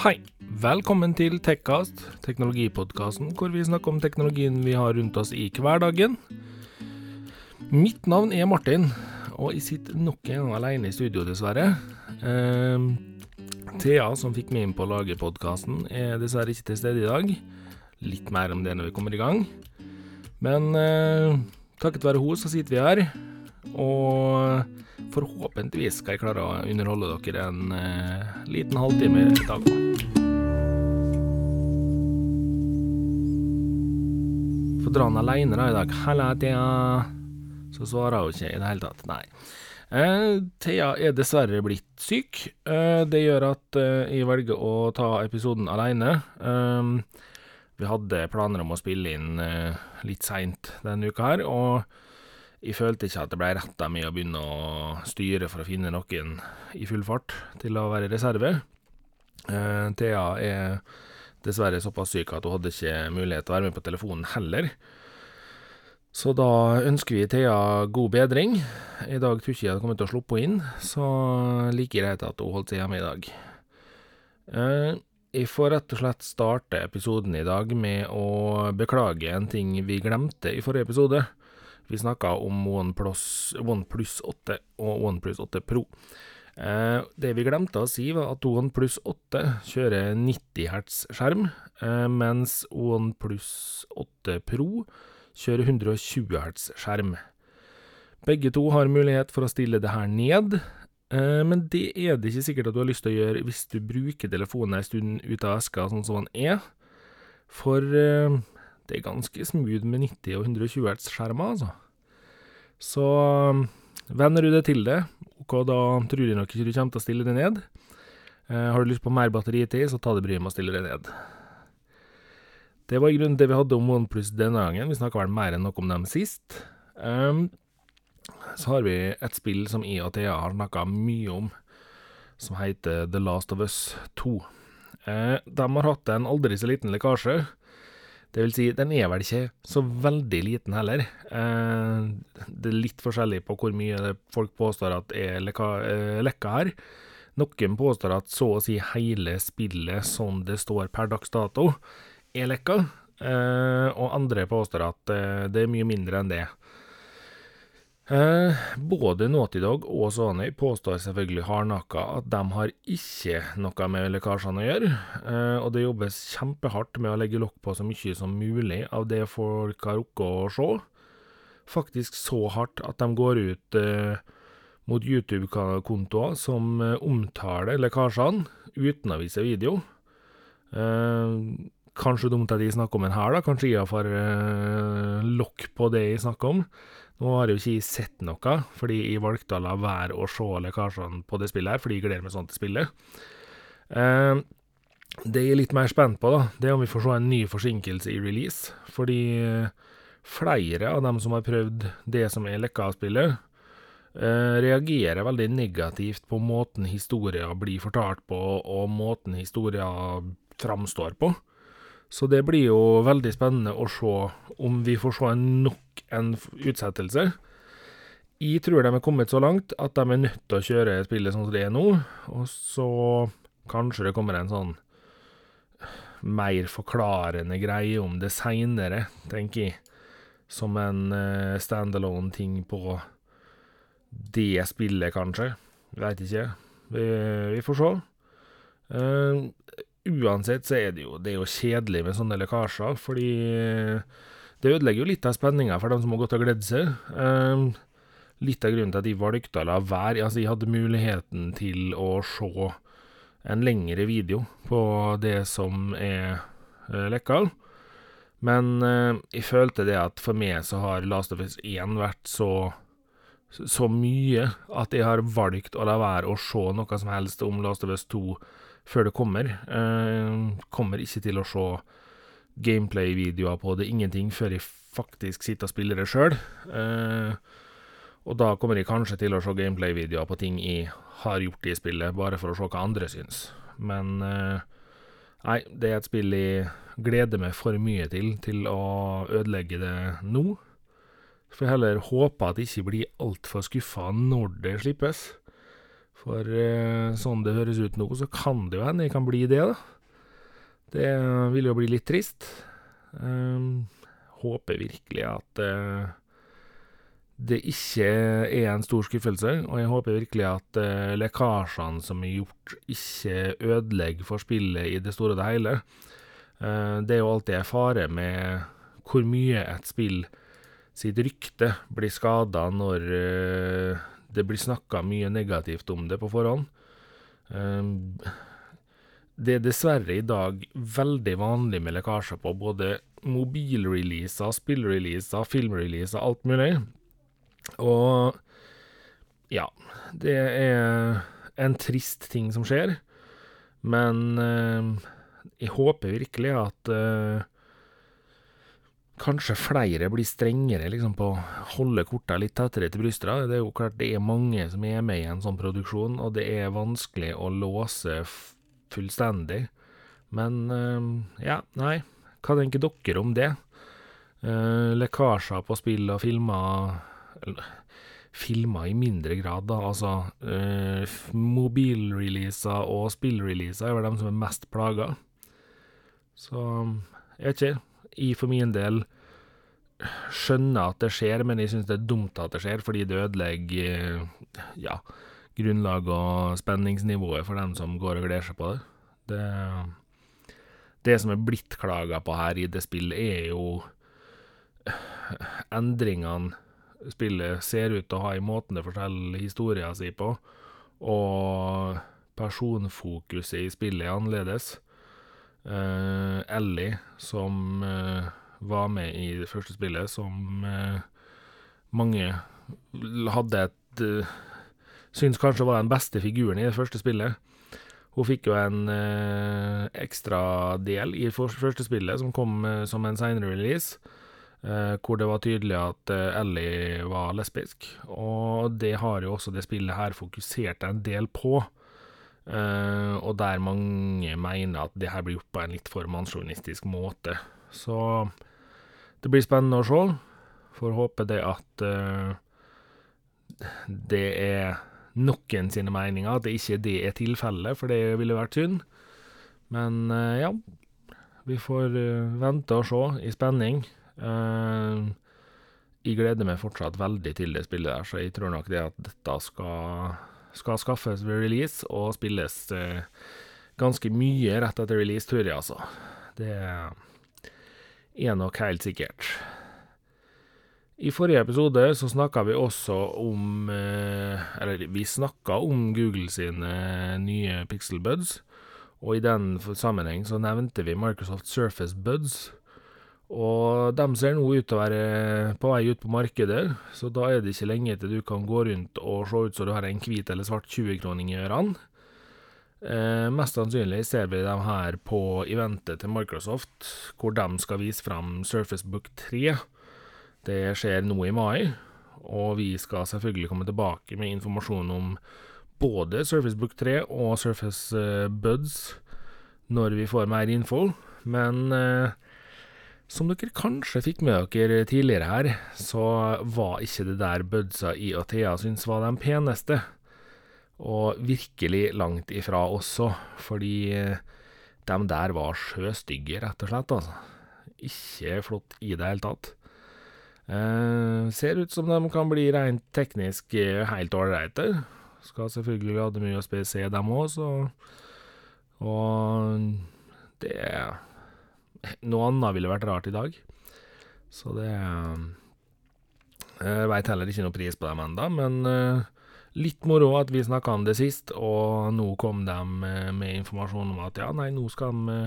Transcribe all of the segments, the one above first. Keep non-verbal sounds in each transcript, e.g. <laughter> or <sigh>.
Hei, velkommen til Tekkast, teknologipodkasten hvor vi snakker om teknologien vi har rundt oss i hverdagen. Mitt navn er Martin, og jeg sitter nok en gang alene i studio, dessverre. Eh, Thea, som fikk meg inn på å lage podkasten, er dessverre ikke til stede i dag. Litt mer om det når vi kommer i gang. Men eh, takket være henne, så sitter vi her. Og forhåpentligvis skal jeg klare å underholde dere en eh, liten halvtime i dag. Får dra den aleine da i dag. Halla, Thea. Så svarer hun ikke i det hele tatt. Nei. Eh, Thea er dessverre blitt syk. Eh, det gjør at eh, jeg velger å ta episoden aleine. Eh, vi hadde planer om å spille inn eh, litt seint denne uka her, og jeg følte ikke at det ble rett av meg å begynne å styre for å finne noen i full fart til å være reserve. Eh, Thea er dessverre såpass syk at hun hadde ikke mulighet til å være med på telefonen heller. Så da ønsker vi Thea god bedring. I dag tror ikke jeg hadde kommet til å sluppe henne inn, så like greit at hun holdt seg hjemme i dag. Eh, jeg får rett og slett starte episoden i dag med å beklage en ting vi glemte i forrige episode. Vi snakka om OnePlus, OnePlus 8 og OnePlus 8 Pro. Eh, det vi glemte å si, var at OnePlus 8 kjører 90 Hz skjerm, eh, mens OnePlus 8 Pro kjører 120 Hz skjerm. Begge to har mulighet for å stille det her ned, eh, men det er det ikke sikkert at du har lyst til å gjøre hvis du bruker telefonen en stund ut av eska, sånn som den er. For det er ganske smooth med 90 og 120 Hz-skjermer, altså. Så venner du det til det, og da tror jeg nok ikke du kommer til å stille det ned. Eh, har du lyst på mer batteritid, så ta det bryet med å stille det ned. Det var i grunnen det vi hadde om OnePlus denne gangen. Vi snakka vel mer enn nok om dem sist. Um, så har vi et spill som jeg og Thea har snakka mye om, som heter The Last of Us 2. Eh, de har hatt en aldri så liten lekkasje. Det vil si, den er vel ikke så veldig liten heller. Uh, det er litt forskjellig på hvor mye folk påstår at er lekka, uh, lekka her. Noen påstår at så å si hele spillet som det står per dags dato, er lekka, eh, og andre påstår at eh, det er mye mindre enn det. Eh, både Naughty Dog og Sony påstår selvfølgelig hardnakka at de har ikke noe med lekkasjene å gjøre, eh, og det jobbes kjempehardt med å legge lokk på så mye som mulig av det folk har rukket å se. Faktisk så hardt at de går ut eh, mot YouTube-kontoer som eh, omtaler lekkasjene uten å vise video. Uh, Kanskje dumt at jeg snakker om en her, da. Kanskje jeg får uh, lokk på det jeg snakker om. Nå har jeg jo ikke sett noe, fordi jeg valgte å la være å se lekkasjene på det spillet her, fordi jeg gleder meg sånn til spillet. Eh, det jeg er litt mer spent på, da, det er om vi får se en ny forsinkelse i release. Fordi flere av dem som har prøvd det som er lekka av spillet, eh, reagerer veldig negativt på måten historia blir fortalt på, og måten historia framstår på. Så det blir jo veldig spennende å se om vi får se nok en utsettelse. Jeg tror de er kommet så langt at de er nødt til å kjøre spillet sånn som det er nå, og så kanskje det kommer en sånn mer forklarende greie om det seinere, tenker jeg. Som en uh, standalone-ting på det spillet, kanskje. Veit ikke. Vi, vi får se. Uansett så er det jo, det er jo kjedelig med sånne lekkasjer, fordi det ødelegger jo litt av spenninga for dem som har gått og gledd seg. Um, litt av grunnen til at de valgte å la være Altså, jeg hadde muligheten til å se en lengre video på det som er uh, lekka. Men uh, jeg følte det at for meg så har Last of Us 1 vært så så mye at jeg har valgt å la være å se noe som helst om Last of Us 2 før det kommer. Uh, kommer ikke til å se gameplay-videoer på det, ingenting, før jeg faktisk sitter og spiller det sjøl. Uh, og da kommer jeg kanskje til å se gameplay-videoer på ting jeg har gjort i spillet, bare for å se hva andre syns. Men uh, nei, det er et spill jeg gleder meg for mye til, til å ødelegge det nå. Får heller håpe at jeg ikke blir altfor skuffa når det slippes. For eh, sånn det høres ut nå, så kan det jo hende jeg kan bli det, da. Det vil jo bli litt trist. Um, håper virkelig at uh, det ikke er en stor skuffelse, og jeg håper virkelig at uh, lekkasjene som er gjort, ikke ødelegger for spillet i det store og det hele. Uh, det er jo alltid en fare med hvor mye et spill sitt rykte blir skada når det blir snakka mye negativt om det på forhånd. Um, det er dessverre i dag veldig vanlig med lekkasjer på både mobilreleaser, spillreleaser, filmreleaser, alt mulig. Og ja, det er en trist ting som skjer, men eh, jeg håper virkelig at eh, kanskje flere blir strengere liksom, på å holde korta litt tettere til brystet. Det er jo klart det er mange som er med i en sånn produksjon, og det er vanskelig å låse fullstendig. Men eh, ja, nei. Hva tenker dere om det? Uh, lekkasjer på spill og filmer Filmer i mindre grad, da. Altså uh, mobilreleaser og spillreleaser er vel de som er mest plaga. Så jeg vet ikke. Jeg for min del skjønner at det skjer, men jeg syns det er dumt at det skjer, fordi det ødelegger ja, grunnlag og spenningsnivået for dem som går og gleder seg på det. Det, det som er blitt klaga på her i det spillet, er jo endringene spillet ser ut til å ha i måten det forteller historien sin på, og personfokuset i spillet er annerledes. Uh, Ellie, som uh, var med i det første spillet, som uh, mange hadde et syns kanskje var den beste figuren i det første spillet. Hun fikk jo en eh, ekstra del i første spillet, som kom eh, som en senere release, eh, hvor det var tydelig at eh, Ellie var lesbisk. Og det har jo også det spillet her fokusert en del på. Eh, og der mange mener at det her blir gjort på en litt for mannssjåvinistisk måte. Så det blir spennende å se. Får håpe det at eh, det er noen sine meninger, at det ikke det er tilfellet, for det ville vært synd. Men uh, ja, vi får vente og se i spenning. Jeg gleder meg fortsatt veldig til det spillet der, så jeg tror nok det at dette skal, skal skaffes ved release og spilles ganske mye rett etter release, tror jeg, altså. Det er nok helt sikkert. I forrige episode så snakka vi også om eh, Eller vi snakka om Google sine nye Pixel Buds, og i den sammenheng så nevnte vi Microsoft Surface Buds. Og de ser nå ut til å være på vei ut på markedet, så da er det ikke lenge til du kan gå rundt og se ut som du har en hvit eller svart 20-kroning i ørene. Eh, mest sannsynlig ser vi dem her på eventet til Microsoft, hvor de skal vise fram Surface Book 3. Det skjer nå i mai, og vi skal selvfølgelig komme tilbake med informasjon om både Surface Book 3 og Surface uh, Buds når vi får mer info. Men uh, som dere kanskje fikk med dere tidligere her, så var ikke det der Budsa i og Thea syntes var de peneste. Og virkelig langt ifra også, fordi uh, de der var sjøstygge, rett og slett, altså. Ikke flott i det hele tatt. Eh, ser ut som de kan bli rent teknisk uh, helt ålreite. Skal selvfølgelig ha det mye SPC, dem òg, så Og det Noe annet ville vært rart i dag. Så det Jeg veit heller ikke noe pris på dem ennå, men uh, litt moro at vi snakka om det sist, og nå kom de med informasjon om at ja, nei, nå skal de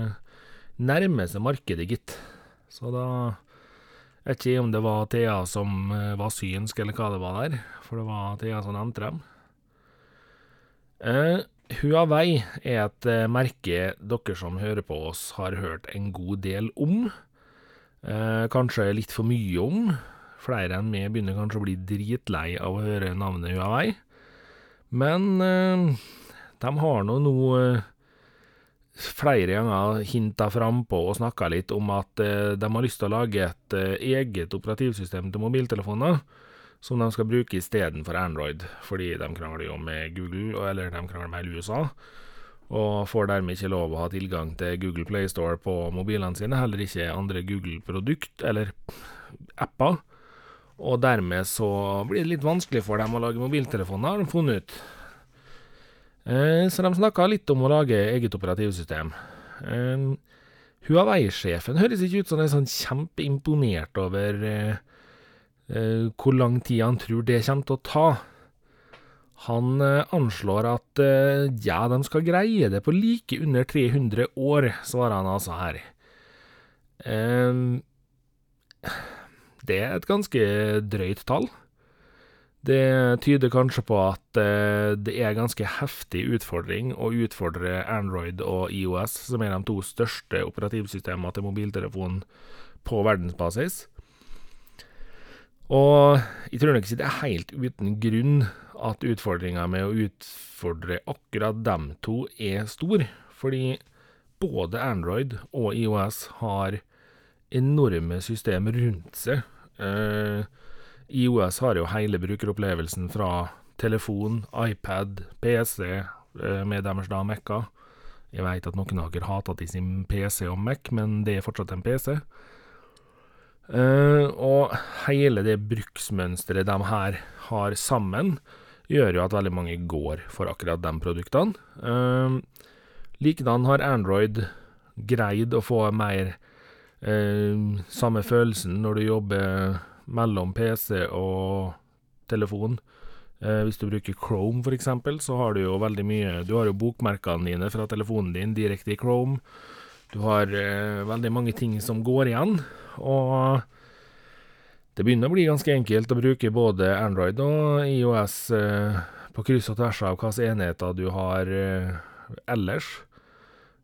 nærme seg markedet, gitt. Så da jeg vet ikke om det var Thea som eh, var synsk, eller hva det var der, for det var Thea som nevnte dem. Uh, Huawei er et uh, merke dere som hører på oss, har hørt en god del om. Eh, kanskje litt for mye om. Flere enn meg begynner kanskje å bli dritlei av å høre navnet Huawei. Men de har nå nå flere ganger hinta frampå og snakka litt om at eh, de har lyst til å lage et eh, eget operativsystem til mobiltelefoner, som de skal bruke istedenfor Android, fordi de krangler jo med Google, eller de krangler med USA, og får dermed ikke lov å ha tilgang til Google Playstore på mobilene sine, heller ikke andre Google-produkt eller apper. Og dermed så blir det litt vanskelig for dem å lage mobiltelefoner, har de funnet ut. Eh, så de snakka litt om å lage eget operativsystem. Eh, Huawei-sjefen høres ikke ut som er sånn kjempeimponert over eh, hvor lang tid han tror det kommer til å ta. Han eh, anslår at eh, ja, de skal greie det på like under 300 år, svarer han altså her. det er et ganske drøyt tall. Det tyder kanskje på at eh, det er ganske heftig utfordring å utfordre Android og IOS, som er de to største operativsystemene til mobiltelefonen på verdensbasis. Og jeg tror nok ikke det er helt uten grunn at utfordringa med å utfordre akkurat dem to er stor, fordi både Android og IOS har enorme systemer rundt seg. Eh, IOS har jo hele brukeropplevelsen fra telefon, iPad, PC, eh, med deres da Mac-er. Jeg veit at noen av dere hater de sin PC og Mac, men det er fortsatt en PC. Eh, og hele det bruksmønsteret de her har sammen, gjør jo at veldig mange går for akkurat de produktene. Uh, Likedan har Android greid å få mer uh, samme følelsen når du jobber mellom PC og telefon. Eh, hvis du bruker Chrome, eksempel, så har du jo veldig mye Du har jo bokmerkene dine fra telefonen din direkte i Chrome. Du har eh, veldig mange ting som går igjen, og det begynner å bli ganske enkelt å bruke både Android og IOS eh, på kryss og tvers av hvilke enheter du har eh, ellers.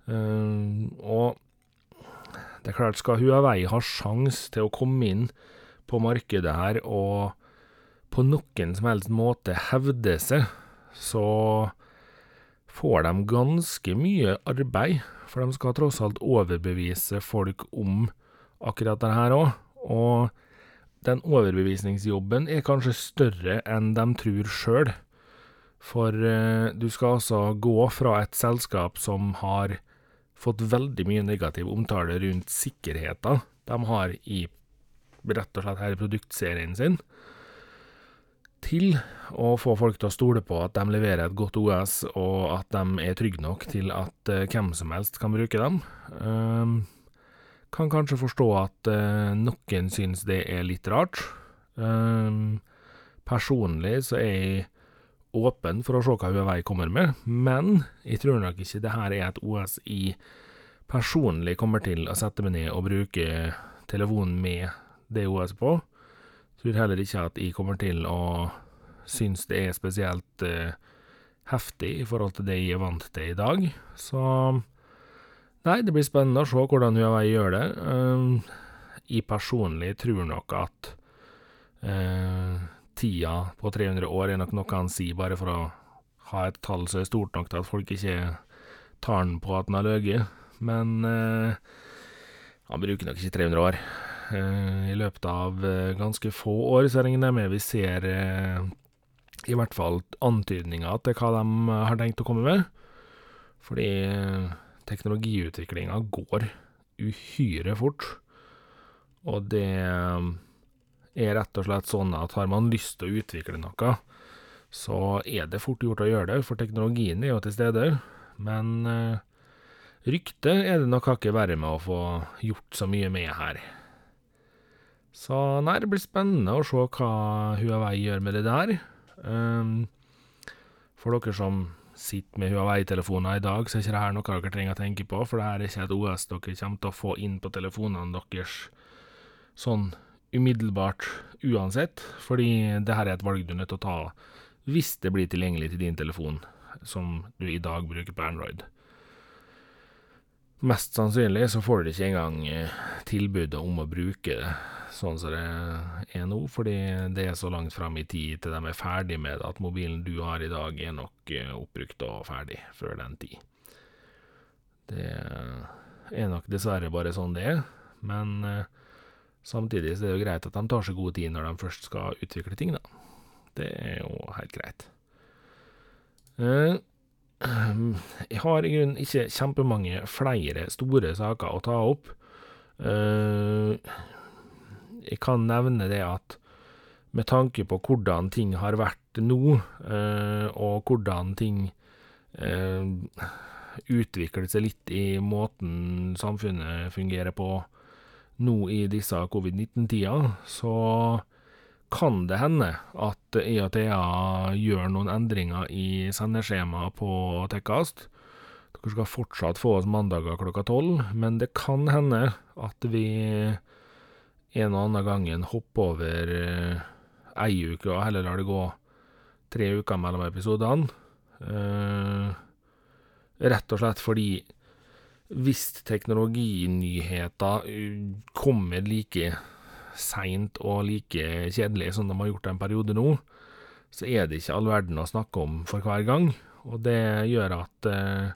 Eh, og det er klart, skal Huawei ha sjans til å komme inn på markedet her og på noen som helst måte hevde seg, så får de ganske mye arbeid. For de skal tross alt overbevise folk om akkurat det her òg. Og den overbevisningsjobben er kanskje større enn de tror sjøl. For eh, du skal altså gå fra et selskap som har fått veldig mye negativ omtale rundt sikkerheten de har i rett og slett hele produktserien sin, til å få folk til å stole på at de leverer et godt OS, og at de er trygge nok til at uh, hvem som helst kan bruke dem. Um, kan kanskje forstå at uh, noen syns det er litt rart. Um, personlig så er jeg åpen for å se hva Huawei kommer med, men jeg tror nok ikke det her er et OS jeg personlig kommer til å sette meg ned og bruke telefonen med det OS på. Jeg Tror heller ikke at jeg kommer til å synes det er spesielt uh, heftig i forhold til det jeg er vant til i dag. Så nei, det blir spennende å se hvordan Huawei gjør det. Uh, jeg personlig tror nok at uh, tida på 300 år er nok noe han sier bare for å ha et tall som er stort nok til at folk ikke tar den på at han har løyet. Men han bruker nok ikke 300 år. Eh, I løpet av eh, ganske få år så regner jeg med vi ser eh, i hvert fall antydninger til hva de har tenkt å komme med. Fordi teknologiutviklinga går uhyre fort. Og det er rett og slett sånn at har man lyst til å utvikle noe, så er det fort gjort å gjøre det, for teknologien er jo til stede. Men ryktet er det nok hakket verre med å få gjort så mye med her. Så nei, det blir spennende å se hva Huawei gjør med det der. Um, for dere som sitter med Huawei-telefoner i dag, så er ikke det her noe dere trenger å tenke på, for det her er ikke et OS dere kommer til å få inn på telefonene deres sånn umiddelbart uansett, fordi det her er et valg du er nødt til å ta hvis det blir tilgjengelig til din telefon, som du i dag bruker på Android. Mest sannsynlig så får du ikke engang eh, tilbudet om å bruke det sånn som det er nå, fordi det er så langt fram i tid til de er ferdig med det, at mobilen du har i dag er nok eh, oppbrukt og ferdig før den tid. Det er nok dessverre bare sånn det er, men eh, Samtidig så er det jo greit at de tar seg god tid når de først skal utvikle ting, da. Det er jo helt greit. Eh, jeg har i grunnen ikke kjempemange flere store saker å ta opp. Eh, jeg kan nevne det at med tanke på hvordan ting har vært nå, eh, og hvordan ting utvikler seg litt i måten samfunnet fungerer på nå i disse covid-19-tida, så kan det hende at IATA gjør noen endringer i sendeskjemaet på Tekkast. Dere skal fortsatt få oss mandager klokka tolv, men det kan hende at vi en og annen gangen hopper over eh, ei uke og heller lar det gå tre uker mellom episodene. Uh, rett og slett fordi hvis teknologinyheter kommer like seint og like kjedelig som de har gjort en periode nå, så er det ikke all verden å snakke om for hver gang. Og det gjør at eh,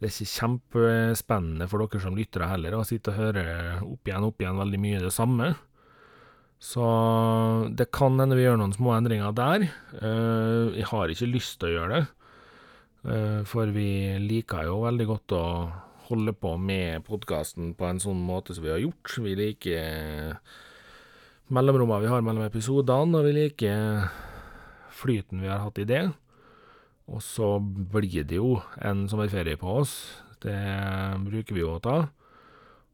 det er ikke kjempespennende for dere som lyttere heller å sitte og høre opp igjen opp igjen veldig mye det samme. Så det kan hende vi gjør noen små endringer der. Eh, jeg har ikke lyst til å gjøre det, eh, for vi liker jo veldig godt å holde på med podkasten på en sånn måte som vi har gjort. Vi liker mellomrommene vi har mellom episodene, og vi liker flyten vi har hatt i det. Og så blir det jo en sommerferie på oss. Det bruker vi jo å ta.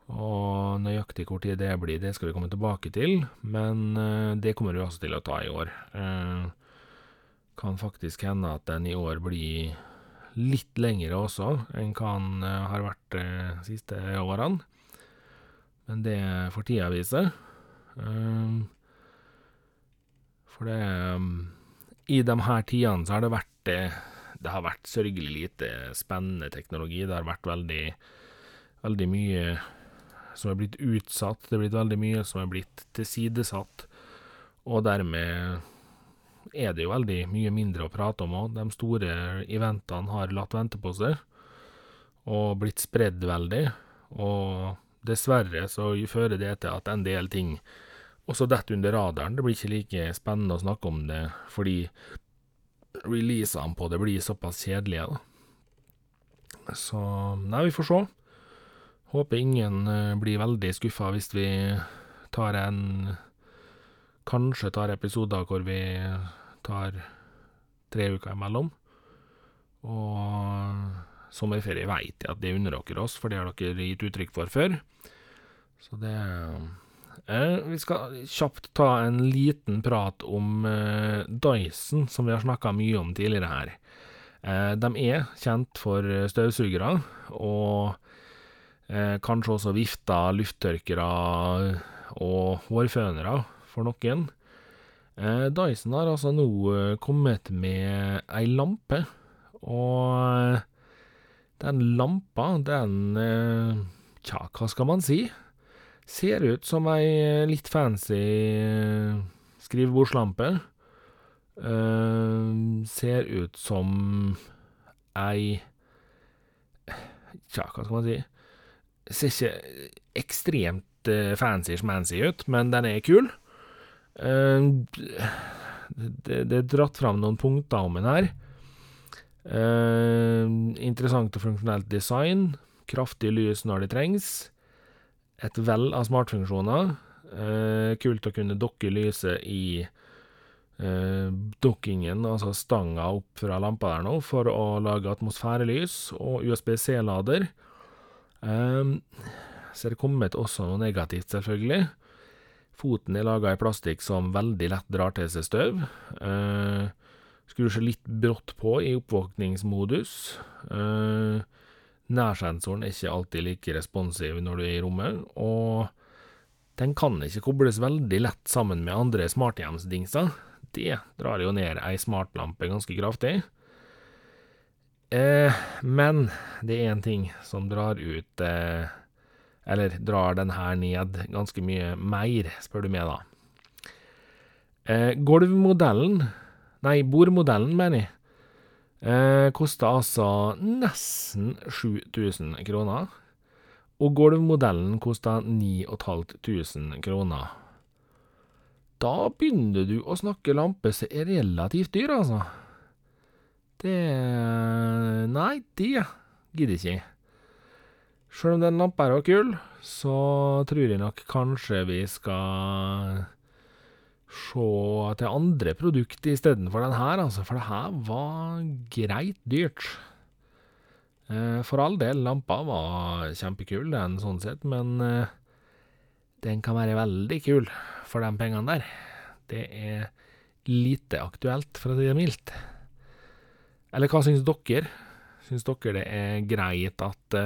Og nøyaktig hvor tid det blir, det skal vi komme tilbake til, men uh, det kommer vi også til å ta i år. Uh, kan faktisk hende at den i år blir litt lengre også enn hva den uh, har vært de siste årene. Men det får tida vise. For det um, I de her tidene så har det vært det har vært sørgelig lite spennende teknologi. Det har vært veldig, veldig mye som er blitt utsatt. Det er blitt veldig mye som er blitt tilsidesatt. Og dermed er det jo veldig mye mindre å prate om òg. De store eventene har latt vente på seg, og blitt spredd veldig. Og dessverre så fører det til at en del ting også detter under radaren. Det blir ikke like spennende å snakke om det fordi releasene på det blir såpass kjedelige, da. Så Nei, vi får se. Håper ingen uh, blir veldig skuffa hvis vi tar en Kanskje tar episoder hvor vi tar tre uker imellom. Og sommerferie veit jeg at det unner dere oss, for det har dere gitt uttrykk for før. Så det Eh, vi skal kjapt ta en liten prat om eh, Dyson, som vi har snakka mye om tidligere her. Eh, de er kjent for støvsugere, og eh, kanskje også vifter, lufttørkere og hårfønere for noen. Eh, Dyson har altså nå eh, kommet med ei lampe, og den lampa, den Tja, hva skal man si? Ser ut som ei eh, litt fancy eh, skrivebordslampe. Ser ut som ei Tja, hva skal man si? Ser ikke ekstremt fancy-schmancy ut, men den er kul. Det, er dratt fram noen punkter om den her. Interessant og funksjonelt design. Kraftig lys når det trengs et vell av smartfunksjoner. Eh, kult å kunne dokke lyset i eh, dokkingen, altså stanga opp fra lampa der nå, for å lage atmosfærelys og USBC-lader. Um, så er det kommet også noe negativt, selvfølgelig. Foten er laga i plastikk som veldig lett drar til seg støv. Eh, skrur seg litt brått på i oppvåkningsmodus. Eh, Nærsensoren er ikke alltid like responsiv når du er i rommet, og den kan ikke kobles veldig lett sammen med andre smarthjemsdingser. Det drar jo ned ei smartlampe ganske kraftig. Eh, men det er en ting som drar ut eh, Eller drar den her ned ganske mye mer, spør du meg, da. Eh, gulvmodellen Nei, bordmodellen, mener jeg Eh, Kosta altså nesten 7000 kroner. Og gulvmodellen kosta 9500 kroner. Da begynner du å snakke lampe som er relativt dyr, altså. Det Nei, det gidder ikke jeg. Sjøl om den lampa her var kul, så tror jeg nok kanskje vi skal sjå til andre produkter istedenfor den her, altså, for det her var greit dyrt. For all del, lampa var kjempekul, den sånn sett, men den kan være veldig kul for de pengene der. Det er lite aktuelt, for å si det mildt. Eller hva syns dere? Syns dere det er greit at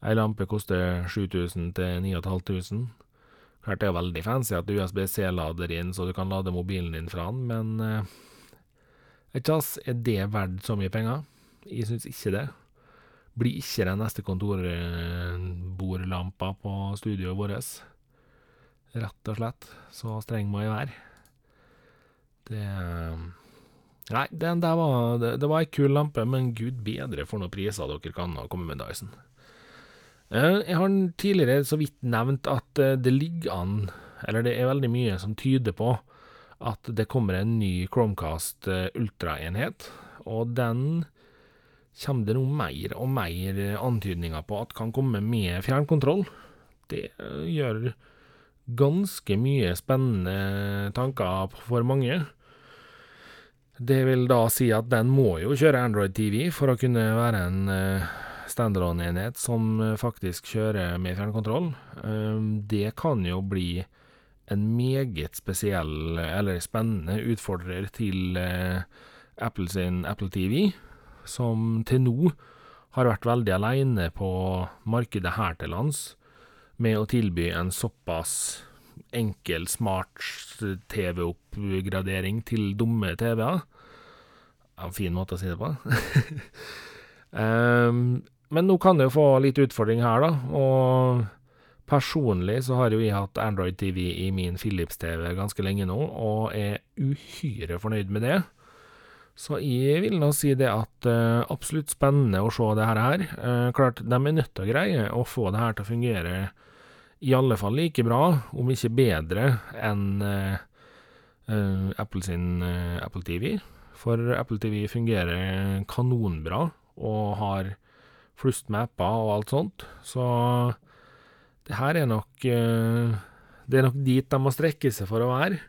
ei lampe koster 7000 til 9500? Klart det er veldig fancy at er USB-C-lader inn, så du kan lade mobilen din fra den, men vet ikke, ass, er det verdt så mye penger? Jeg syns ikke det. Blir ikke den neste kontorbordlampa på studioet vårt. Rett og slett. Så streng må jeg være. Det Nei, den der var det det var ei kul lampe, men gud bedre for noen priser dere kan ha kommet med Dyson. Jeg har tidligere så vidt nevnt at det ligger an, eller det er veldig mye som tyder på, at det kommer en ny Chromecast Ultra-enhet, og den kommer det nå mer og mer antydninger på at kan komme med fjernkontroll. Det gjør ganske mye spennende tanker for mange. Det vil da si at den må jo kjøre Android TV for å kunne være en standalone-enhet som faktisk kjører med fjernkontroll. Det kan jo bli en meget spesiell, eller spennende, utfordrer til Apple sin Apple TV, som til nå har vært veldig aleine på markedet her til lands med å tilby en såpass enkel smart-TV-oppgradering til dumme TV-er. En fin måte å si det på. <laughs> Men nå kan det jo få litt utfordring her, da, og personlig så har jo jeg hatt Android TV i min Philips-TV ganske lenge nå, og er uhyre fornøyd med det. Så jeg vil nå si det at absolutt spennende å se det her her. Klart, de er nødt til å greie å få det her til å fungere i alle fall like bra, om ikke bedre, enn Apple sin Apple TV. For Apple TV fungerer kanonbra, og har flust med og alt sånt, så det her er nok Det er nok dit de må strekke seg for å være.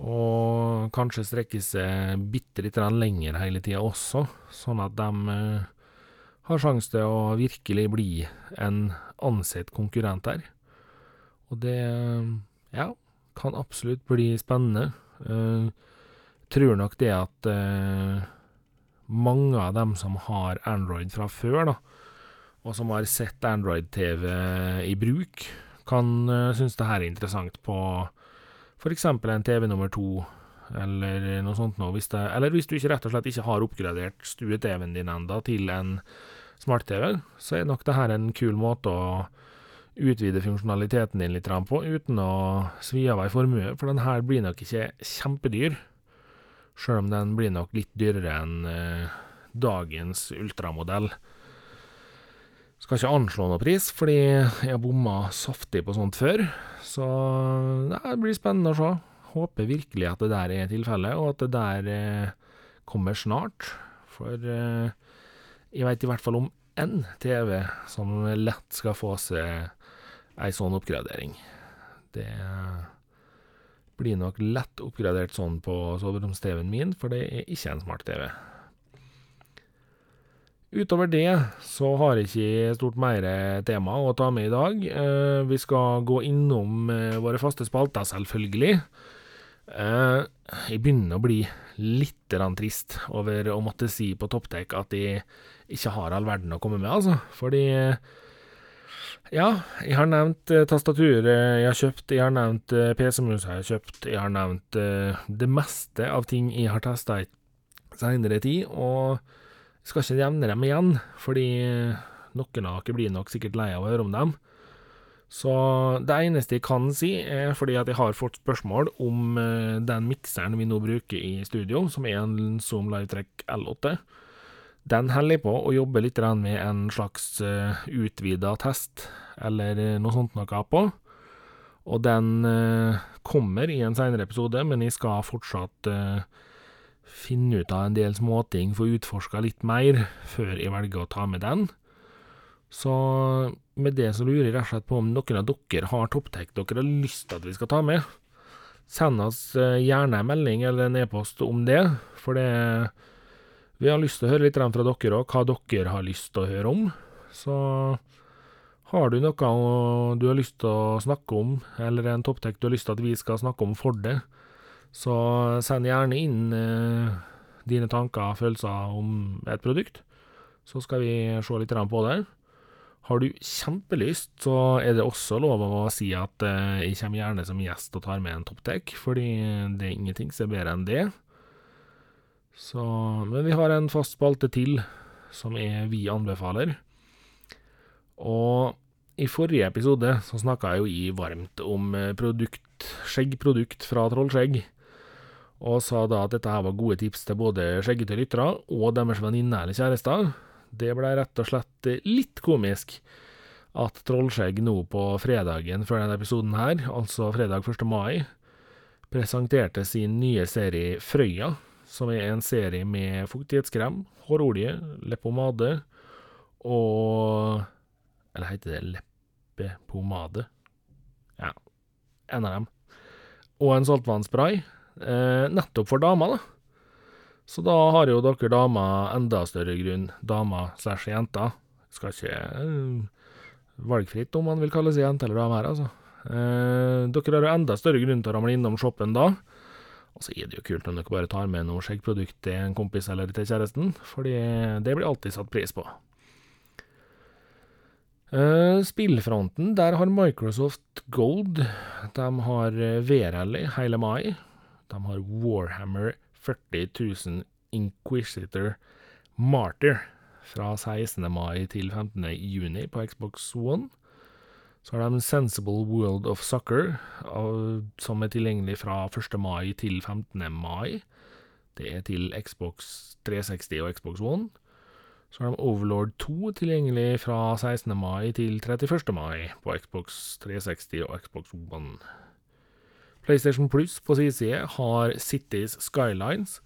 Og kanskje strekke seg bitte litt lenger hele tida også, sånn at de har sjanse til å virkelig bli en ansett konkurrent her. Og det, ja, kan absolutt bli spennende. Jeg Tror nok det at mange av dem som har Android fra før, da, og som har sett Android-TV i bruk, kan synes det her er interessant på eksempel en TV nummer to, eller noe sånt noe, hvis det eller hvis du ikke rett og slett ikke har oppgradert stue-TV-en din enda til en smart-TV, så er nok det her en kul måte å utvide funksjonaliteten din litt på, uten å svi av ei formue, for den her blir nok ikke kjempedyr. Sjøl om den blir nok litt dyrere enn dagens ultramodell. Skal ikke anslå noe pris, fordi jeg har bomma saftig på sånt før, så det blir spennende å se. Håper virkelig at det der er tilfellet, og at det der kommer snart. For jeg veit i hvert fall om én TV som lett skal få seg ei sånn oppgradering. Det blir nok lett oppgradert sånn på soveroms-TV-en min, for det er ikke en smart-TV. Utover det så har jeg ikke stort mer tema å ta med i dag. Vi skal gå innom våre faste spalter, selvfølgelig. Jeg begynner å bli litt trist over å måtte si på Topptek at jeg ikke har all verden å komme med, altså. Fordi ja, jeg har nevnt tastaturet jeg har kjøpt, jeg har nevnt PC-musa jeg har kjøpt, jeg har nevnt det meste av ting jeg har testa i seinere tid, og skal ikke nevne dem igjen, fordi noen av dere blir nok sikkert lei av å høre om dem. Så det eneste jeg kan si, er fordi at jeg har fått spørsmål om den mikseren vi nå bruker i studio, som er en Zoom Livetrack L8. Den holder jeg på å jobbe litt med en slags uh, utvida test, eller noe sånt noe på. Og den uh, kommer i en seinere episode, men jeg skal fortsatt finne ut av en del småting, få utforska litt mer, før jeg velger å ta med den. Så med det så lurer jeg rett og slett på om noen av dere har topptek dere har lyst til at vi skal ta med. Send oss eh, gjerne en melding eller en e-post om det, for det Vi har lyst til å høre litt fra dere òg, hva dere har lyst til å høre om. Så har du noe du har lyst til å snakke om, eller en topptek du har lyst til at vi skal snakke om for deg, så send gjerne inn eh, dine tanker og følelser om et produkt. Så skal vi se litt på det. Har du kjempelyst, så er det også lov å si at eh, jeg kommer gjerne som gjest og tar med en topptek, fordi det er ingenting som er bedre enn det. Så Men vi har en fast spalte til, som er Vi anbefaler. Og i forrige episode så snakka jeg jo i varmt om eh, produkt, skjeggprodukt fra Trollskjegg, og sa da at dette her var gode tips til både skjeggete lyttere og deres venninner eller kjærester. Det ble rett og slett litt komisk at Trollskjegg nå på fredagen før denne episoden her, altså fredag 1. mai, presenterte sin nye serie Frøya, som er en serie med fuktighetskrem, hårolje, leppepomade og Eller heter det leppepomade? Ja, en av dem. Og en saltvannspray. eh, nettopp for damer, da. Så da har jo dere damer enda større grunn, damer slash jenter. Skal ikke eh, valgfritt om man vil kalle seg jente eller dame her, altså. Eh, dere har jo enda større grunn til å ramle innom shoppen da. Og så er det jo kult om dere bare tar med noe skjeggprodukt til en kompis eller til kjæresten, fordi det blir alltid satt pris på. Uh, spillfronten, der har Microsoft Gold De har V-rally hele mai. De har Warhammer 40 000 Inquisitor Martyr fra 16. mai til 15. juni på Xbox One. Så har de Sensible World of Soccer, som er tilgjengelig fra 1. mai til 15. mai. Det er til Xbox 360 og Xbox One. Så har de Overlord 2 tilgjengelig fra 16. mai til 31. mai på Xbox 360 og Xbox One. PlayStation Plus på sin side har Cities Skylines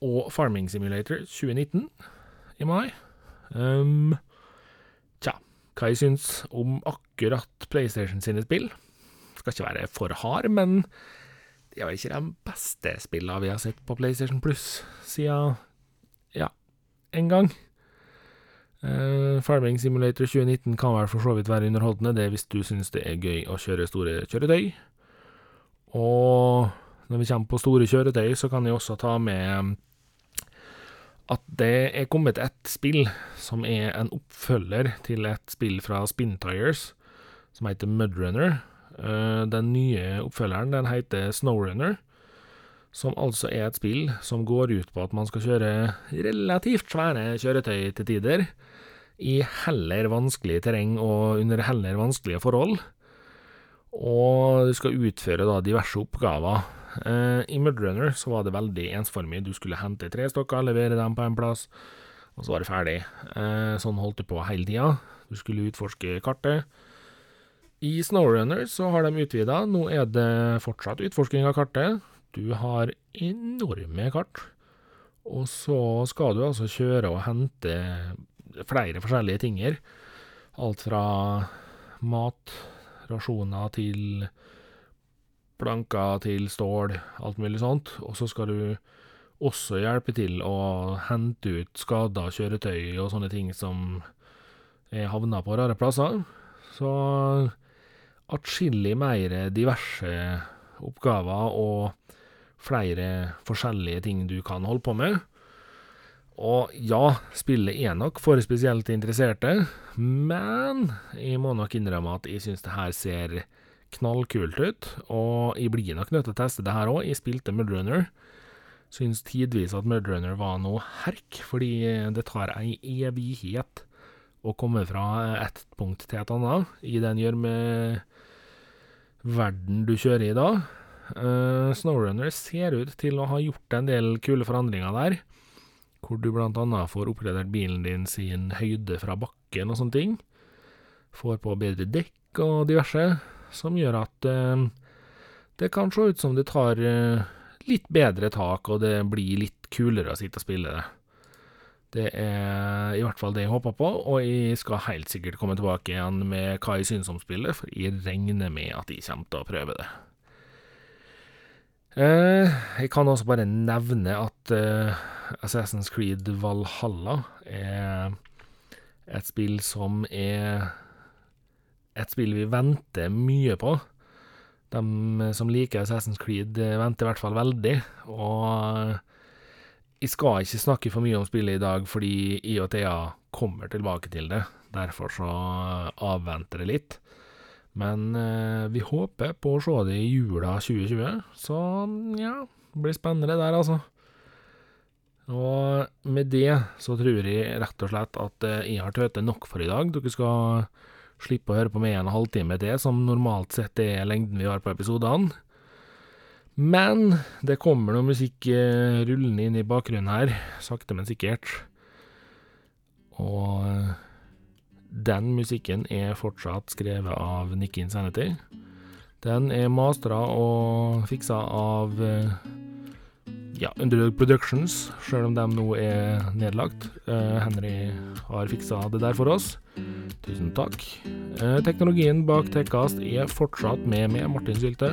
og Farming Simulator 2019 i mai. Um, hva jeg syns om akkurat PlayStation sine spill? Skal ikke være for hard, men det er vel ikke de beste spillene vi har sett på PlayStation Plus siden ja, en gang. Uh, Farming Simulator 2019 kan vel for så vidt være underholdende, det er hvis du syns det er gøy å kjøre store kjøretøy. Og når vi kommer på store kjøretøy, så kan jeg også ta med at det er kommet et spill som er en oppfølger til et spill fra Spintires, som heter Mudrunner. Eh, den nye oppfølgeren den heter Snowrunner, som altså er et spill som går ut på at man skal kjøre relativt svære kjøretøy til tider, i heller vanskelig terreng og under heller vanskelige forhold. Og du skal utføre da diverse oppgaver. Eh, I Mudrunner så var det veldig ensformig. Du skulle hente tre stokker, levere dem på en plass, og så var det ferdig. Eh, sånn holdt det på hele tida. Du skulle utforske kartet. I Snowrunner så har de utvida. Nå er det fortsatt utforsking av kartet. Du har enorme kart. Og så skal du altså kjøre og hente flere forskjellige tinger. Alt fra mat rasjoner til planker, til stål, alt mulig sånt. Og så skal du også hjelpe til å hente ut skada kjøretøy og sånne ting som er havna på rare plasser. Så atskillig mer diverse oppgaver og flere forskjellige ting du kan holde på med. Og ja, spillet er nok for spesielt interesserte, men jeg må nok innrømme at jeg syns det her ser knallkult ut, og jeg blir nok nødt til å teste det her òg. Jeg spilte Mudrunner. Syns tidvis at Mudrunner var noe herk, fordi det tar ei evighet å komme fra et punkt til et annet i den verden du kjører i da. Uh, Snowrunner ser ut til å ha gjort en del kule forandringer der hvor du annet får oppgradert bilen din sin høyde fra bakken og sånne ting. Får på bedre dekk og diverse, som gjør at eh, det kan se ut som det tar eh, litt bedre tak, og det blir litt kulere å sitte og spille det. Det er i hvert fall det jeg håper på, og jeg skal helt sikkert komme tilbake igjen med hva jeg syns om spillet, for jeg regner med at jeg kommer til å prøve det. Eh, jeg kan også bare nevne at Assassin's Creed Valhalla er et spill som er et spill vi venter mye på. De som liker Assassin's Creed, venter i hvert fall veldig, og jeg skal ikke snakke for mye om spillet i dag, fordi IOTA kommer tilbake til det. Derfor så avventer det litt. Men eh, vi håper på å se det i jula 2020, så ja, det blir spennende der, altså. Og med det så tror jeg rett og slett at eh, jeg har tøtet nok for i dag. Dere skal slippe å høre på meg en halvtime til, som normalt sett er lengden vi har på episodene. Men det kommer noe musikk eh, rullende inn i bakgrunnen her, sakte, men sikkert. Og den musikken er fortsatt skrevet av Nick Insanity. Den er mastra og fiksa av eh, ja, Underdog Productions, sjøl om de nå er nedlagt. Uh, Henry har fiksa det der for oss. Tusen takk. Uh, teknologien bak Tekkast er fortsatt med med Martin Sylte.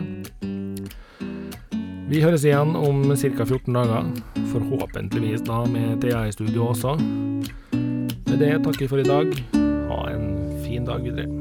Vi høres igjen om ca. 14 dager. Forhåpentligvis da med Thea i studio også. Med det takker jeg for i dag. Ha en fin dag videre.